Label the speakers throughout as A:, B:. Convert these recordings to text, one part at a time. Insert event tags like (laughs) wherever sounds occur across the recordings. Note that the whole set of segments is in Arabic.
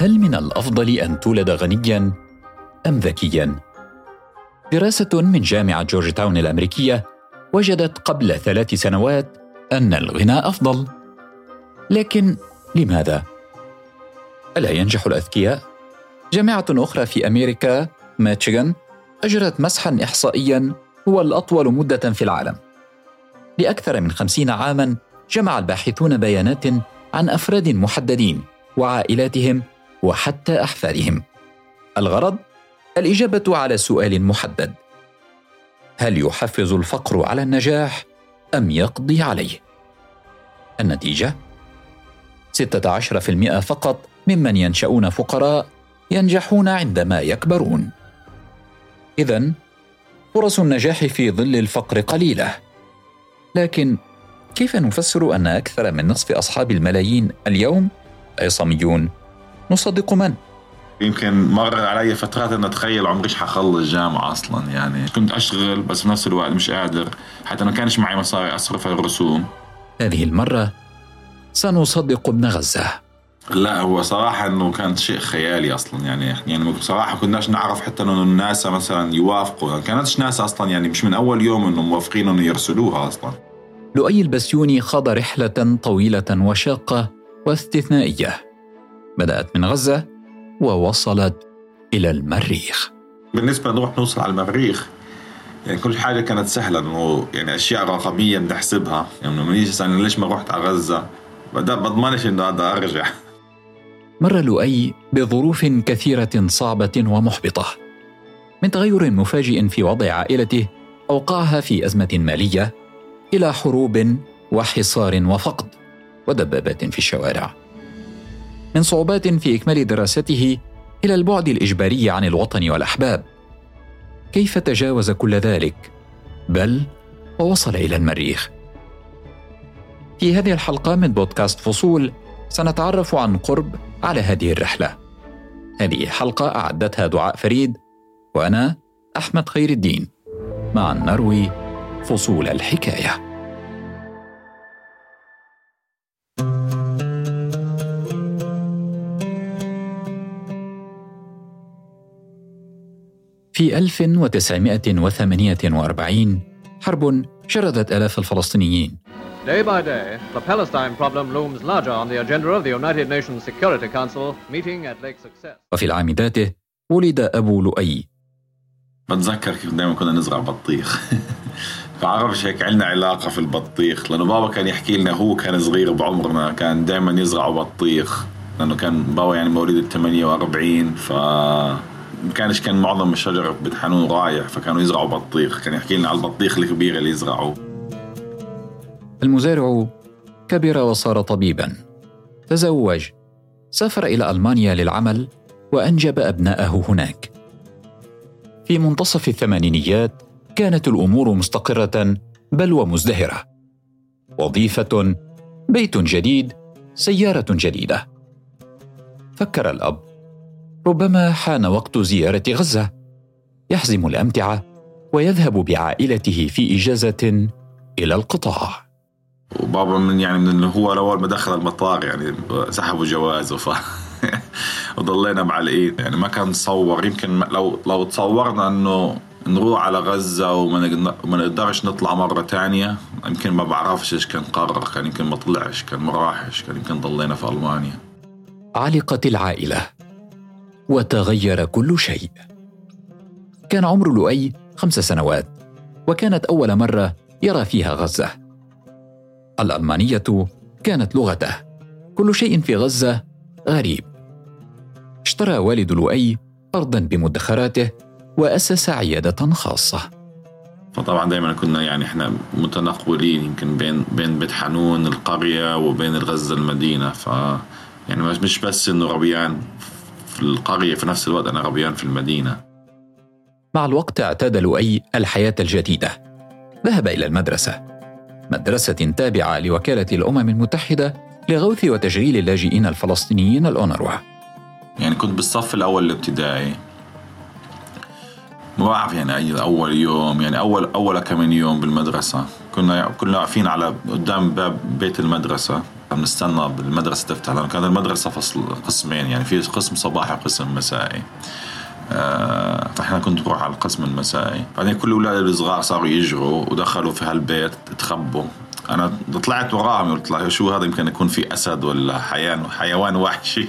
A: هل من الأفضل أن تولد غنيا أم ذكيا؟ دراسة من جامعة جورج تاون الأمريكية وجدت قبل ثلاث سنوات أن الغنى أفضل. لكن لماذا؟ ألا ينجح الأذكياء؟ جامعة أخرى في أمريكا ميتشيغان أجرت مسحا احصائيا هو الأطول مدة في العالم. لأكثر من خمسين عاما جمع الباحثون بيانات عن أفراد محددين وعائلاتهم وحتى أحفادهم الغرض الإجابة على سؤال محدد هل يحفز الفقر على النجاح أم يقضي عليه النتيجة 16% فقط ممن ينشأون فقراء ينجحون عندما يكبرون. إذا فرص النجاح في ظل الفقر قليلة. لكن كيف نفسر أن أكثر من نصف أصحاب الملايين اليوم عصاميون؟ نصدق من؟
B: يمكن مر علي فترات ان اتخيل عمري حخلص جامعه أصلا يعني كنت اشتغل بس بنفس الوقت مش قادر حتى ما كانش معي مصاري أصرف على الرسوم.
A: هذه المرة سنصدق ابن غزة.
B: لا هو صراحة إنه كان شيء خيالي أصلا يعني يعني بصراحة كناش نعرف حتى إنه الناس مثلا يوافقوا كانتش ناس أصلا يعني مش من أول يوم إنه موافقين إنه يرسلوها أصلا.
A: لؤي البسيوني خاض رحلة طويلة وشاقة واستثنائية. بدأت من غزة ووصلت إلى المريخ.
B: بالنسبة نروح نوصل على المريخ يعني كل حاجة كانت سهلة إنه يعني أشياء رقمية بنحسبها. يعني لما نيجي ليش ما رحت على غزة؟ بضمنش إنه هذا أرجع.
A: مر لؤي بظروف كثيرة صعبة ومحبطة. من تغير مفاجئ في وضع عائلته أوقعها في أزمة مالية إلى حروب وحصار وفقد ودبابات في الشوارع. من صعوبات في إكمال دراسته إلى البعد الإجباري عن الوطن والأحباب كيف تجاوز كل ذلك بل ووصل إلى المريخ في هذه الحلقة من بودكاست فصول سنتعرف عن قرب على هذه الرحلة. هذه حلقة أعدتها دعاء فريد وأنا أحمد خير الدين. معا نروي فصول الحكاية في 1948 حرب شردت آلاف الفلسطينيين. Day by day, the Palestine problem looms larger on the agenda of the United Nations Security Council meeting at Lake Success. وفي العام ذاته ولد أبو لؤي.
B: بتذكر كيف دائما كنا نزرع بطيخ. (laughs) بعرفش هيك عندنا علاقة في البطيخ. لأنه بابا كان يحكي لنا هو كان صغير بعمرنا كان دائما يزرع بطيخ. لأنه كان بابا يعني مواليد ال 48 ف كانش كان معظم الشجر بيت حنون رايح فكانوا يزرعوا بطيخ. كان يحكي لنا على البطيخ الكبير اللي يزرعوه.
A: المزارع كبر وصار طبيبا. تزوج سافر إلى ألمانيا للعمل وأنجب أبناءه هناك. في منتصف الثمانينيات كانت الأمور مستقرة بل ومزدهرة. وظيفة بيت جديد سيارة جديدة. فكر الأب ربما حان وقت زيارة غزة. يحزم الأمتعة ويذهب بعائلته في إجازة إلى القطاع.
B: وبابا من يعني من هو اول ما دخل المطار يعني سحبوا جوازه ف (laughs) وضلينا معلقين يعني ما كان تصور. يمكن لو لو تصورنا إنه نروح على غزة وما نقدرش نطلع مرة تانية يمكن ما بعرفش إيش كان قرر. كان يمكن ما طلعش كان ما راحش كان يمكن ضلينا في ألمانيا.
A: علقت العائلة. وتغير كل شيء. كان عمر لؤي خمس سنوات وكانت أول مرة يرى فيها غزة. الألمانية كانت لغته. كل شيء في غزة غريب. اشترى والد لؤي أرضا بمدخراته وأسس عيادة خاصة.
B: فطبعا دائما كنا يعني إحنا متنقلين يمكن بين بين بيت حنون القرية وبين الغزة المدينة ف يعني مش بس إنه ربيان في القرية في نفس الوقت أنا ربيان في المدينة.
A: مع الوقت اعتاد لؤي الحياة الجديدة. ذهب إلى المدرسة. مدرسة تابعة لوكالة الأمم المتحدة لغوث وتشغيل اللاجئين الفلسطينيين الأونروا.
B: يعني كنت بالصف الأول الابتدائي. ما بعرف يعني أول يوم يعني أول أول كم يوم بالمدرسة. كنا كنا واقفين على قدام باب بيت المدرسة. بنستنى المدرسة تفتح لأنه كان المدرسة فصل قسمين يعني في قسم صباحي وقسم مسائي. آه فإحنا كنت بروح على القسم المسائي. بعدين كل الاولاد الصغار صاروا يجروا ودخلوا في هالبيت تخبوا. أنا طلعت وراهم قلت شو هذا؟ يمكن يكون في أسد ولا حيوان حيوان وحشي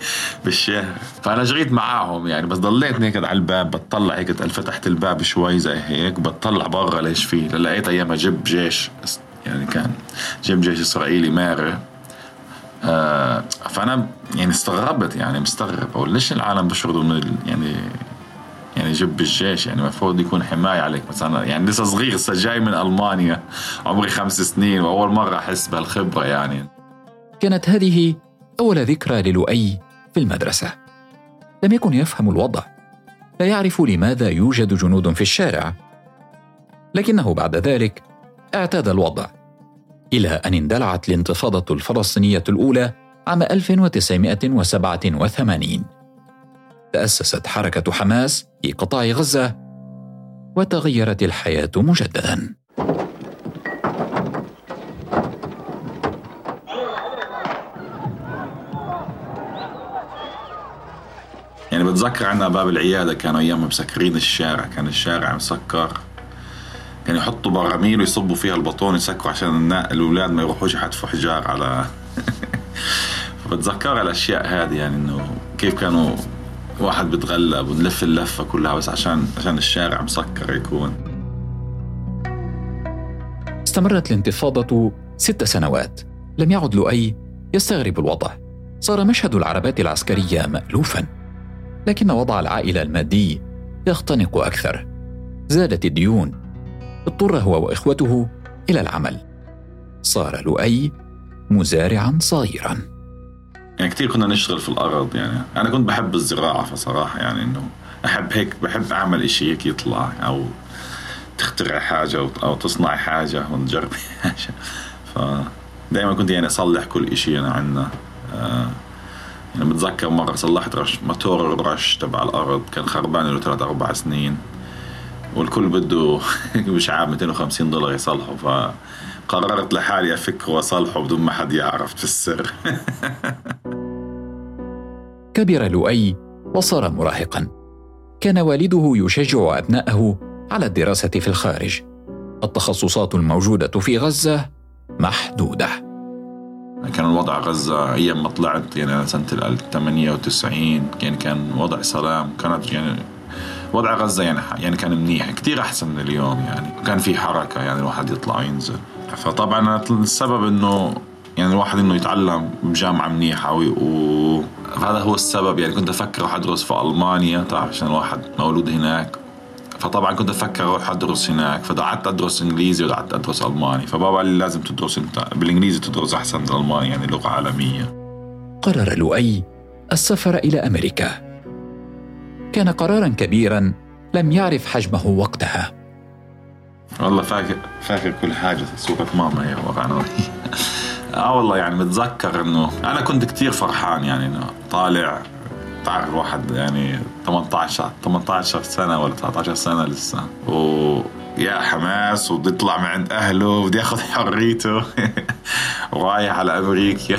B: (laughs) بالشارع فأنا جريت معاهم يعني بس ضليت هيك على الباب بتطلع هيك فتحت الباب شوي زي هيك بتطلع برا ليش في؟ لقيت أيامها جيب جيش يعني كان جيب جيش إسرائيلي ماري آه فأنا يعني استغربت يعني مستغرب. أقول ليش العالم بيشردوا من يعني يعني جب الجيش يعني المفروض يكون حماية عليك أنا يعني لسه صغير لسه جاي من ألمانيا. عمري خمس سنين وأول مرة أحس بهالخبرة يعني.
A: كانت هذه أول ذكرى للؤي في المدرسة. لم يكن يفهم الوضع. لا يعرف لماذا يوجد جنود في الشارع. لكنه بعد ذلك اعتاد الوضع إلى أن اندلعت الانتفاضة الفلسطينية الأولى عام 1987 تأسست حركة حماس في قطاع غزة وتغيرت الحياة مجددا.
B: يعني بتذكر عنا باب العيادة كانوا أيام مسكرين الشارع كان الشارع مسكر كان يحطوا براميل ويصبوا فيها البطون يسكروا عشان الأولاد ما يروحوش يحتفوا حجار على (laughs) فبتذكر الأشياء هذه يعني إنه كيف كانوا واحد بتغلب ونلف اللفة كلها بس عشان عشان الشارع مسكر يكون.
A: استمرت الانتفاضة ست سنوات. لم يعد لؤي يستغرب الوضع. صار مشهد العربات العسكرية مألوفا. لكن وضع العائلة المادي يختنق أكثر. زادت الديون. اضطر هو وإخوته إلى العمل. صار لؤي مزارعا صغيرا
B: يعني كثير كنا نشتغل في الأرض يعني. أنا كنت بحب الزراعة فصراحة يعني إنه أحب هيك بحب أعمل إشي هيك يطلع أو تخترع حاجة أو تصنع حاجة وتجرب حاجة (laughs) ف دائما كنت يعني أصلح كل إشي أنا عندنا. آه يعني بتذكر مرة صلحت رش موتور الرش تبع الأرض كان خربان له ثلاث أربع سنين والكل بده (laughs) مش عارف 250 دولار يصلحه. ف قررت لحالي أفكه وأصلحه بدون ما حد يعرف في السر. (laughs)
A: كبر لؤي وصار مراهقا. كان والده يشجع أبنائه على الدراسة في الخارج. التخصصات الموجودة في غزة محدودة.
B: كان الوضع غزة أيام ما طلعت يعني سنة 98 كان كان وضع سلام كانت يعني وضع غزة يعني يعني كان منيح كثير أحسن من اليوم يعني. كان في حركة يعني الواحد يطلع وينزل فطبعا السبب إنه يعني الواحد إنه يتعلم بجامعة منيحة وهذا هو السبب. يعني كنت أفكر أروح أدرس في ألمانيا تعرف عشان الواحد مولود هناك. فطبعا كنت أفكر أروح أدرس هناك. فقعدت أدرس إنجليزي وقعدت أدرس ألماني. فبابا قال لي لازم تدرس أنت بالإنجليزي تدرس أحسن من الألماني يعني لغة عالمية.
A: قرر لؤي السفر إلى أمريكا. كان قرارا كبيرا لم يعرف حجمه وقتها.
B: والله فاكر. فاكر كل حاجة صوره ماما هي ورانا (laughs) آه والله يعني متذكر إنه أنا كنت كتير فرحان يعني إنه طالع تعرف واحد يعني 18 18 سنة ولا 19 سنة لسه. و يا حماس وبده يطلع من عند أهله وبده ياخذ حريته. (laughs) رايح على أمريكا.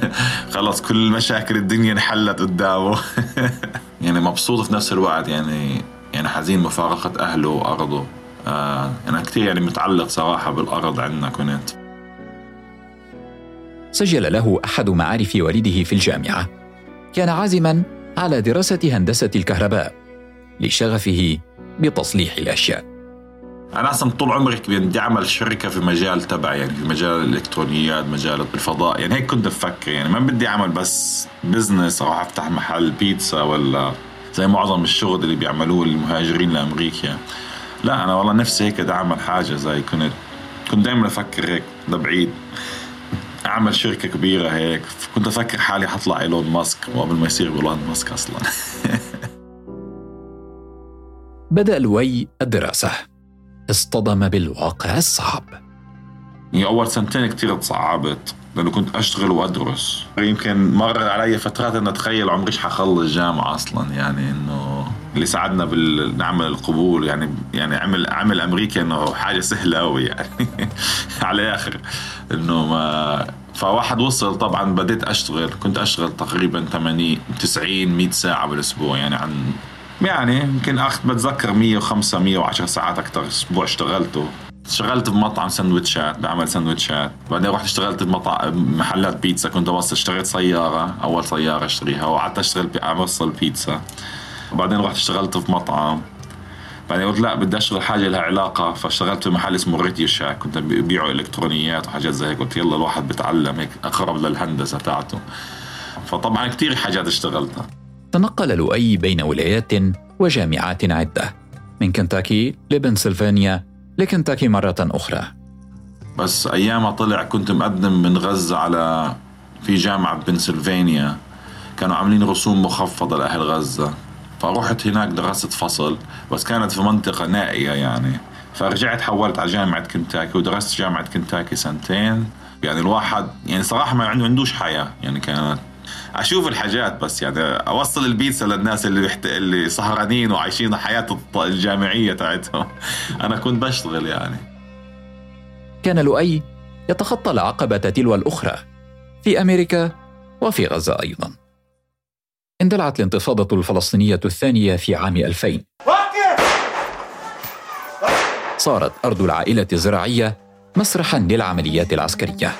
B: (laughs) خلص كل مشاكل الدنيا انحلت قدامه. يعني مبسوط في نفس الوقت يعني يعني حزين مفارقة أهله وأرضه. آه أنا كثير يعني متعلق صراحة بالأرض عندنا كنت.
A: سجل له أحد معارف والده في الجامعة. كان عازما على دراسة هندسة الكهرباء لشغفه بتصليح الأشياء.
B: أنا أصلا طول عمري بدي أعمل شركة في مجال تبعي يعني في مجال الإلكترونيات مجال الفضاء يعني هيك كنت بفكر يعني ما بدي أعمل بس business أو أفتح محل بيتزا ولا زي معظم الشغل اللي بيعملوه المهاجرين لأمريكا. لا أنا والله نفسي هيك بدي أعمل حاجة زي كنت كنت دائما أفكر هيك لبعيد. أعمل شركة كبيرة هيك. كنت أفكر حالي حطلع إيلون ماسك وقبل ما يصير إيلون ماسك أصلا. (laughs)
A: بدأ لوي الدراسة. اصطدم بالواقع الصعب.
B: يعني أول سنتين كثير تصعبت لأنه كنت أشتغل وأدرس. يمكن مر علي فترات إنه اتخيل عمري حخلص جامعة أصلا يعني إنه اللي ساعدنا بالنعمل القبول يعني يعني عمل عمل أمريكا إنه حاجة سهلة قوي يعني. (laughs) على الآخر إنه ما فواحد وصل طبعا بديت أشتغل كنت أشتغل تقريبا 80 90 100 ساعة بالأسبوع يعني عن يعني يمكن اخذت بتذكر 105 110 ساعات أكثر أسبوع اشتغلته. اشتغلت بمطعم سندوتشات بعمل سندوتشات. بعدين رحت اشتغلت بمطعم محلات بيتزا كنت اوصل اشتريت سيارة أول سيارة أشتريها وقعدت أشتغل أوصل بيتزا. وبعدين رحت اشتغلت في مطعم. بعدين قلت لا بدي أشتغل حاجة لها علاقة. فاشتغلت في محل اسمه ريديو شاك. كنت ببيعوا إلكترونيات وحاجات زي هيك. قلت يلا الواحد بتعلم هيك أقرب للهندسة تاعته. فطبعا كثير حاجات اشتغلتها.
A: تنقل لؤي بين ولايات وجامعات عدة. من كنتاكي لبنسلفانيا لكنتاكي مرة أخرى.
B: بس أيام طلع كنت مقدم من غزة على في جامعة بنسلفانيا. كانوا عاملين رسوم مخفضة لأهل غزة. فرحت هناك درست فصل بس كانت في منطقة نائية يعني. فرجعت حولت على جامعة كنتاكي ودرست جامعة كنتاكي سنتين. يعني الواحد يعني صراحة ما عنده عندوش حياة. يعني كانت أشوف الحاجات بس يعني أوصل البيتزا للناس اللي بحت... اللي سهرانين وعايشين حياة الجامعية تاعتهم. (laughs) أنا كنت بشتغل يعني.
A: كان لؤي يتخطى العقبة تلو الأخرى في أمريكا وفي غزة أيضا. اندلعت الانتفاضة الفلسطينية الثانية في عام 2000 صارت أرض العائلة الزراعية مسرحا للعمليات العسكرية.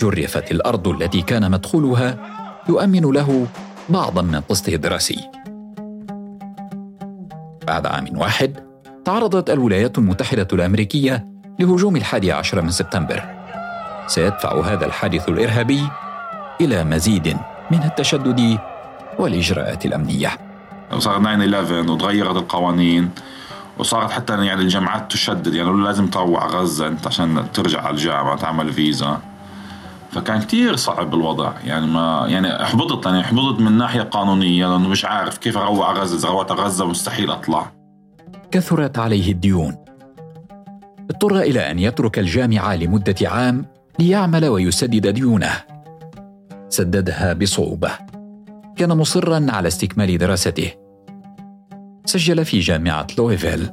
A: جرفت الأرض التي كان مدخولها يؤمن له بعضا من قسطه الدراسي. بعد عام واحد تعرضت الولايات المتحدة الأمريكية لهجوم الحادي عشر من سبتمبر. سيدفع هذا الحادث الإرهابي إلى مزيد من التشدد والإجراءات الأمنية.
B: صار 9/11 وتغيرت القوانين وصارت حتى يعني الجامعات تشدد يعني لازم تروع غزة أنت عشان ترجع على الجامعة تعمل فيزا. فكان كتير صعب الوضع يعني ما يعني احبطت يعني احبطت من ناحية قانونية لأنه مش عارف كيف أروع غزة. إذا روعت غزة مستحيل أطلع.
A: كثرت عليه الديون. اضطر إلى أن يترك الجامعة لمدة عام ليعمل ويسدد ديونه. سددها بصعوبة. كان مصرا على استكمال دراسته. سجل في جامعة لويفيل.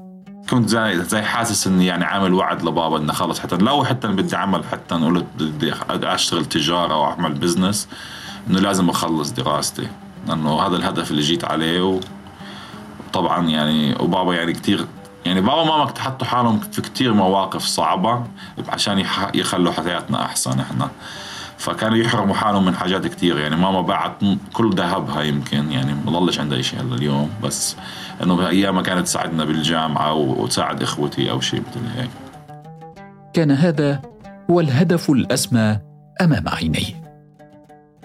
B: كنت زي زي حاسس إني يعني عامل وعد لبابا إنه خلص. حتى لو حتى بدي اعمل حتى نقول بدي أشتغل تجارة أو أعمل business إنه لازم أخلص دراستي. لأنه هذا الهدف اللي جيت عليه وطبعا يعني وبابا يعني كثير يعني بابا وماما حطوا حالهم في كثير مواقف صعبة عشان يخلوا حياتنا أحسن إحنا. فكانوا يحرموا حالهم من حاجات كثير يعني ماما باعت كل ذهبها يمكن يعني ما ضلش عندها شيء هلا اليوم بس إنه أيامها كانت تساعدنا بالجامعة وتساعد إخوتي أو شيء مثل هيك.
A: كان هذا هو الهدف الأسمى أمام عينيه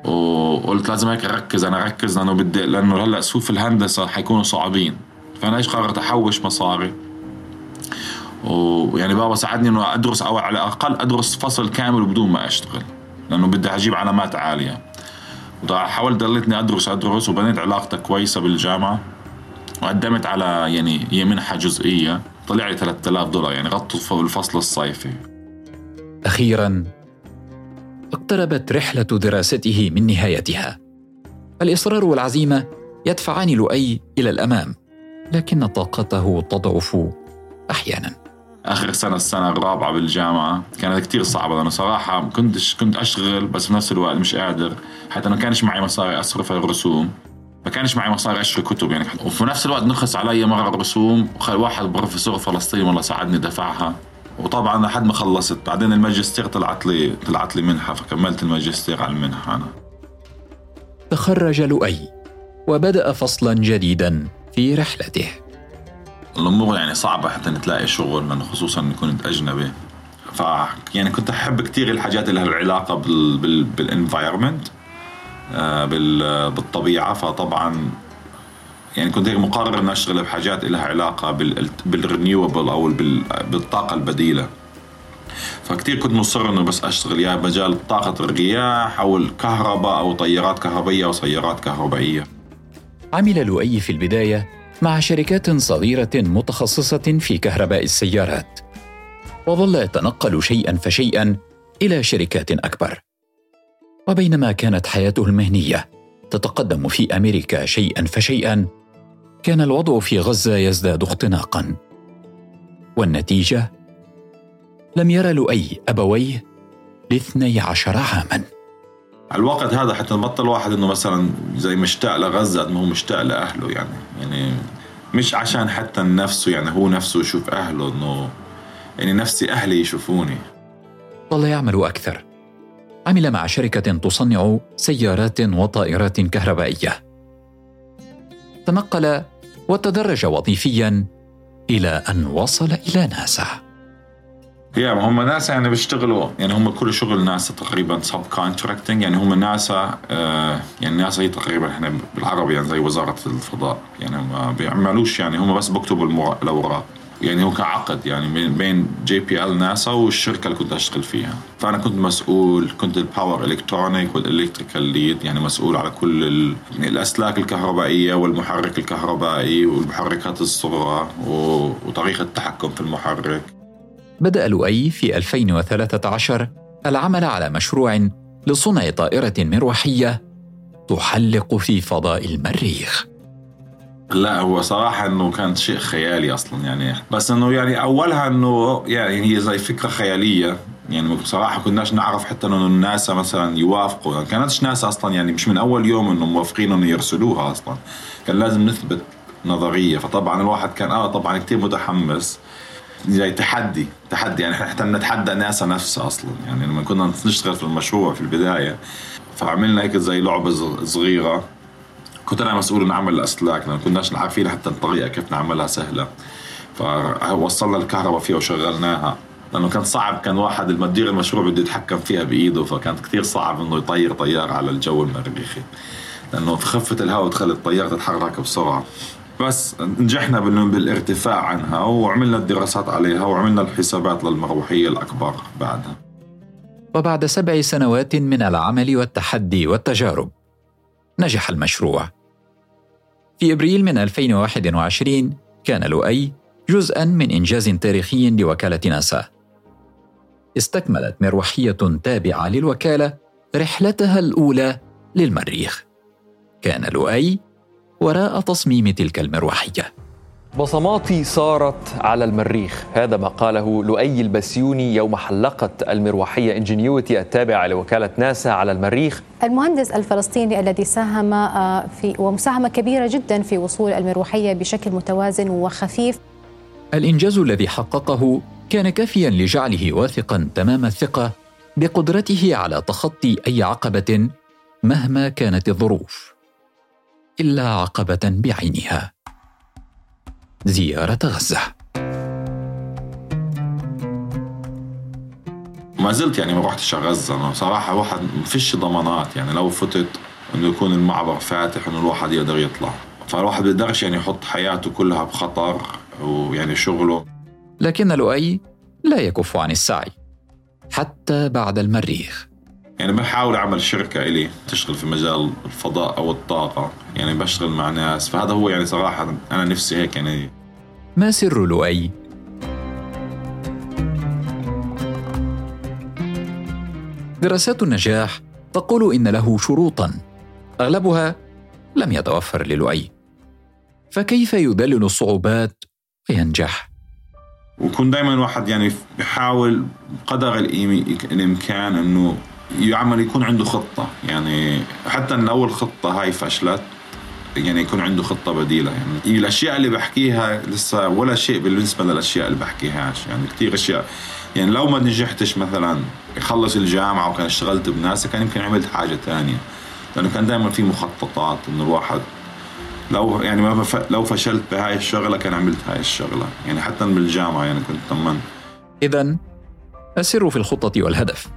B: وقلت لازم هيك أركز أنا أركز لأنه بدي لأنه هلأ سوق الهندسة حيكونوا صعبين. فأنا إيش قررت؟ أحوش مصاري. ويعني بابا ساعدني إنه أدرس أو على الأقل أدرس فصل كامل بدون ما أشتغل. لأنه بدي أجيب علامات عالية. حاولت ضليتني ادرس أدرس وبنيت علاقتي كويسة بالجامعة. وقدمت على يعني هي منحه جزئيه طلع لي 3000 دولار يعني غطوا الفصل الصيفي.
A: أخيرا اقتربت رحلة دراسته من نهايتها. الإصرار والعزيمة يدفعان لؤي إلى الأمام لكن طاقته تضعف أحيانا.
B: آخر سنة السنة الرابعة بالجامعة كانت كتير صعبة لأنه صراحة كنتش كنت اشتغل بس في نفس الوقت مش قادر حتى ما كانش معي مصاري أصرف الرسوم. ما كانش معي مصاري اشتري كتب يعني. وفي نفس الوقت نخص علي مرة الرسوم واحد بروفيسور فلسطيني والله ساعدني دفعها. وطبعا لحد ما خلصت. بعدين الماجستير طلعت لي طلعت لي منحة فكملت الماجستير على المنحة أنا.
A: تخرج لؤي وبدأ فصلا جديدا في رحلته.
B: الأمور يعني صعبة حتى تلاقي شغل لأنه خصوصا كنت أجنبي. ف يعني كنت أحب كثير الحاجات اللي لها العلاقه بال بال بال environment آه بالطبيعة. فطبعا يعني كنت هيك مقرر إني أشتغل بحاجات لها علاقة بال بال renewable أو بالطاقة البديلة. فكتير كنت مصر إنه بس أشتغل يا مجال طاقة الرياح أو الكهرباء أو طيارات كهربائيه أو سيارات كهربائية.
A: عمل لؤي في البداية مع شركات صغيرة متخصصة في كهرباء السيارات وظل يتنقل شيئا فشيئا إلى شركات أكبر. وبينما كانت حياته المهنية تتقدم في أمريكا شيئا فشيئا كان الوضع في غزة يزداد اختناقا. والنتيجة؟ لم يرى لؤي أبويه لاثني عشر عاما.
B: الوقت هذا حتى نبطل واحد إنه مثلا زي مشتاق لغزة ما هو مشتاق لأهله يعني يعني مش عشان حتى نفسه يعني هو نفسه يشوف أهله إنه يعني نفسي أهلي يشوفوني.
A: ظل يعمل أكثر. عمل مع شركة تصنع سيارات وطائرات كهربائية. تنقل وتدرج وظيفيا إلى أن وصل إلى ناسا.
B: يا ما هم ناسا يعني بيشتغلوا. يعني هم كل شغل ناسا تقريبا subcontracting يعني هم ناسا آه يعني ناسا هي تقريبا إحنا بالعربي يعني زي وزارة الفضاء. يعني ما بيعملوش يعني هم بس بكتبوا الأوراق. يعني هو كعقد يعني بين JPL ناسا والشركة اللي كنت أشتغل فيها. فأنا كنت مسؤول كنت ال power electronic وال electrical lead يعني مسؤول على كل الأسلاك الكهربائية والمحرك الكهربائي والمحركات الصغرى وطريقة التحكم في المحرك.
A: بدأ لؤي في 2013 العمل على مشروع لصنع طائرة مروحية تحلق في فضاء المريخ.
B: لا هو صراحة إنه كان شيء خيالي أصلا يعني. بس إنه يعني أولها إنه يعني هي زي فكرة خيالية. يعني بصراحة كناش نعرف حتى إنه الناسا مثلا يوافقوا. يعني كانتش ناسا أصلا يعني مش من أول يوم إنه موافقين إنه يرسلوها أصلا. كان لازم نثبت نظرية. فطبعا الواحد كان آه طبعا كثير متحمس. زي تحدي تحدي يعني حتى نتحدى ناسا نفسها أصلا. يعني لما كنا نشتغل في المشروع في البداية فعملنا هيك زي لعبة صغيرة. كنت أنا مسؤول نعمل الأسلاك لأن كناش عارفين حتى الطريقة كيف نعملها سهلة. فوصلنا الكهرباء فيها وشغلناها. لأنه كان صعب كان واحد المدير المشروع بده يتحكم فيها بإيده فكانت كثير صعب إنه يطير طيارة على الجو المريخي. لأنه في خفة الهواء تخلي الطيارة تتحرك بسرعة. بس نجحنا بالارتفاع عنها وعملنا الدراسات عليها وعملنا الحسابات للمروحية الأكبر بعدها.
A: وبعد سبع سنوات من العمل والتحدي والتجارب نجح المشروع. في إبريل من 2021 كان لؤي جزءا من إنجاز تاريخي لوكالة ناسا. استكملت مروحية تابعة للوكالة رحلتها الأولى للمريخ. كان لؤي وراء تصميم تلك المروحية.
C: بصماتي صارت على المريخ. هذا ما قاله لؤي البسيوني يوم حلقت المروحية انجنيوتي التابعة لوكالة ناسا على المريخ.
D: المهندس الفلسطيني الذي ساهم آه، في ومساهمة كبيرة جدا في وصول المروحية بشكل متوازن وخفيف.
A: الإنجاز الذي حققه كان كافيا لجعله واثقا تمام الثقة بقدرته على تخطي أي عقبة مهما كانت الظروف. إلا عقبة بعينها. زيارة غزة.
B: ما زلت يعني ما رحتش على غزة. أنا صراحة واحد ما فيش ضمانات. يعني لو فتت إنه يكون المعبر فاتح إنه الواحد يقدر يطلع. فالواحد بيقدرش يعني يحط حياته كلها بخطر ويعني شغله.
A: لكن لؤي لا يكف عن السعي. حتى بعد المريخ.
B: يعني بحاول اعمل شركة إلي تشتغل في مجال الفضاء أو الطاقة. يعني بشتغل مع ناس. فهذا هو يعني صراحة أنا نفسي هيك يعني.
A: ما سر لؤي؟ دراسات النجاح تقول إن له شروطا. أغلبها لم يتوفر للؤي. فكيف يذلل الصعوبات وينجح؟
B: ويكون دائما واحد يعني بيحاول قدر الإمكان إنه يعمل يكون عنده خطة. يعني حتى إن أول خطة هاي فشلت يعني يكون عنده خطة بديلة. يعني الأشياء اللي بحكيها لسه ولا شيء بالنسبة للأشياء اللي بحكيهاش يعني كثير أشياء. يعني لو ما نجحتش مثلا يخلص الجامعة وكان اشتغلت بناسا كان يمكن عملت حاجة ثانية لأنه كان دائما في مخططات إنه الواحد لو يعني ما لو فشلت بهاي الشغلة كان عملت هاي الشغلة. يعني حتى بالجامعة يعني كنت طمنت.
A: اذا السر في الخطة والهدف.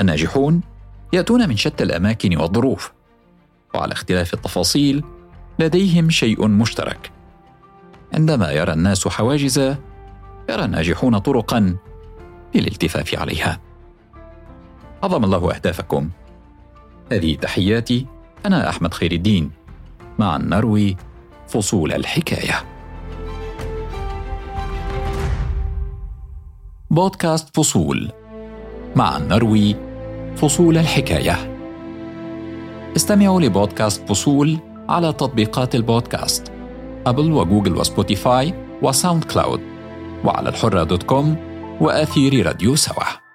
A: الناجحون يأتون من شتى الأماكن والظروف وعلى اختلاف التفاصيل لديهم شيء مشترك. عندما يرى الناس حواجز يرى الناجحون طرقا للالتفاف عليها. عظم الله أهدافكم. هذه تحياتي أنا أحمد خير الدين مع نروي فصول الحكاية. بودكاست فصول مع نروي فصول الحكاية. استمعوا لبودكاست فصول على تطبيقات البودكاست Apple و Google و Spotify و SoundCloud وعلى الحرة دوت كوم وآثير راديو سوا.